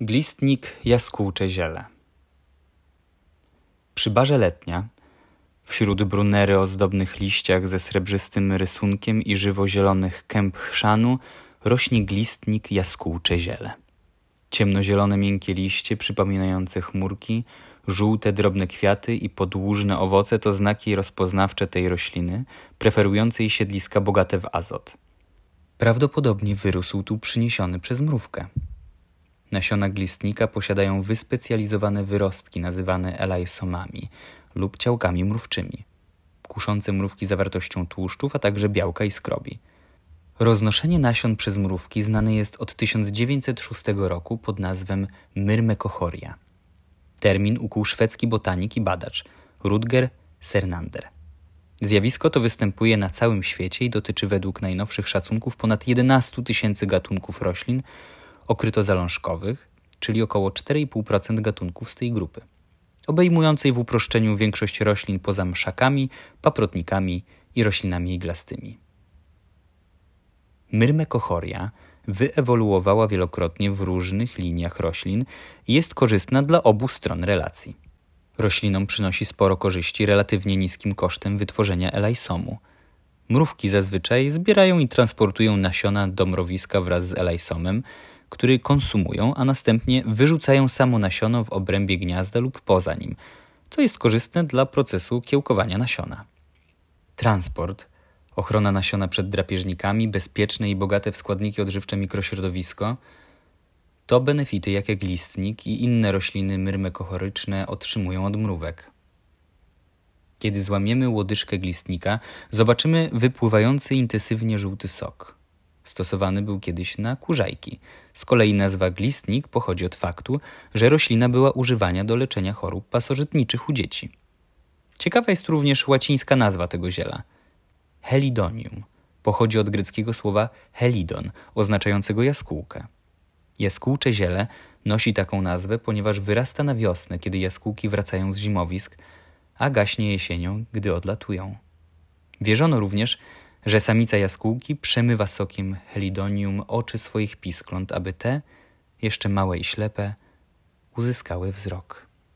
Glistnik jaskółcze ziele. Przy barze letnia, wśród brunery o zdobnych liściach ze srebrzystym rysunkiem i żywo-zielonych kęp chrzanu, rośnie glistnik jaskółcze ziele. Ciemnozielone miękkie liście przypominające chmurki, żółte drobne kwiaty i podłużne owoce to znaki rozpoznawcze tej rośliny, preferującej siedliska bogate w azot. Prawdopodobnie wyrósł tu przyniesiony przez mrówkę. Nasiona glistnika posiadają wyspecjalizowane wyrostki nazywane elaisomami lub ciałkami mrówczymi, kuszące mrówki zawartością tłuszczów, a także białka i skrobi. Roznoszenie nasion przez mrówki znane jest od 1906 roku pod nazwą myrmekochoria. Termin ukuł szwedzki botanik i badacz Rudger Sernander. Zjawisko to występuje na całym świecie i dotyczy według najnowszych szacunków ponad 11 tysięcy gatunków roślin okrytozalążkowych, czyli około 4,5% gatunków z tej grupy, obejmującej w uproszczeniu większość roślin poza mszakami, paprotnikami i roślinami iglastymi. Myrmekochoria wyewoluowała wielokrotnie w różnych liniach roślin i jest korzystna dla obu stron relacji. Roślinom przynosi sporo korzyści relatywnie niskim kosztem wytworzenia elaisomu. Mrówki zazwyczaj zbierają i transportują nasiona do mrowiska wraz z elaisomem, który konsumują, a następnie wyrzucają samo nasiono w obrębie gniazda lub poza nim, co jest korzystne dla procesu kiełkowania nasiona. Transport, ochrona nasiona przed drapieżnikami, bezpieczne i bogate w składniki odżywcze mikrośrodowisko to benefity, jakie glistnik i inne rośliny myrmekochoryczne otrzymują od mrówek. Kiedy złamiemy łodyżkę glistnika, zobaczymy wypływający intensywnie żółty sok. Stosowany był kiedyś na kurzajki. Z kolei nazwa glistnik pochodzi od faktu, że roślina była używana do leczenia chorób pasożytniczych u dzieci. Ciekawa jest również łacińska nazwa tego ziela. Helidonium pochodzi od greckiego słowa helidon, oznaczającego jaskółkę. Jaskółcze ziele nosi taką nazwę, ponieważ wyrasta na wiosnę, kiedy jaskółki wracają z zimowisk, a gaśnie jesienią, gdy odlatują. Wierzono również, że samica jaskółki przemywa sokiem helidonium oczy swoich piskląt, aby te, jeszcze małe i ślepe, uzyskały wzrok.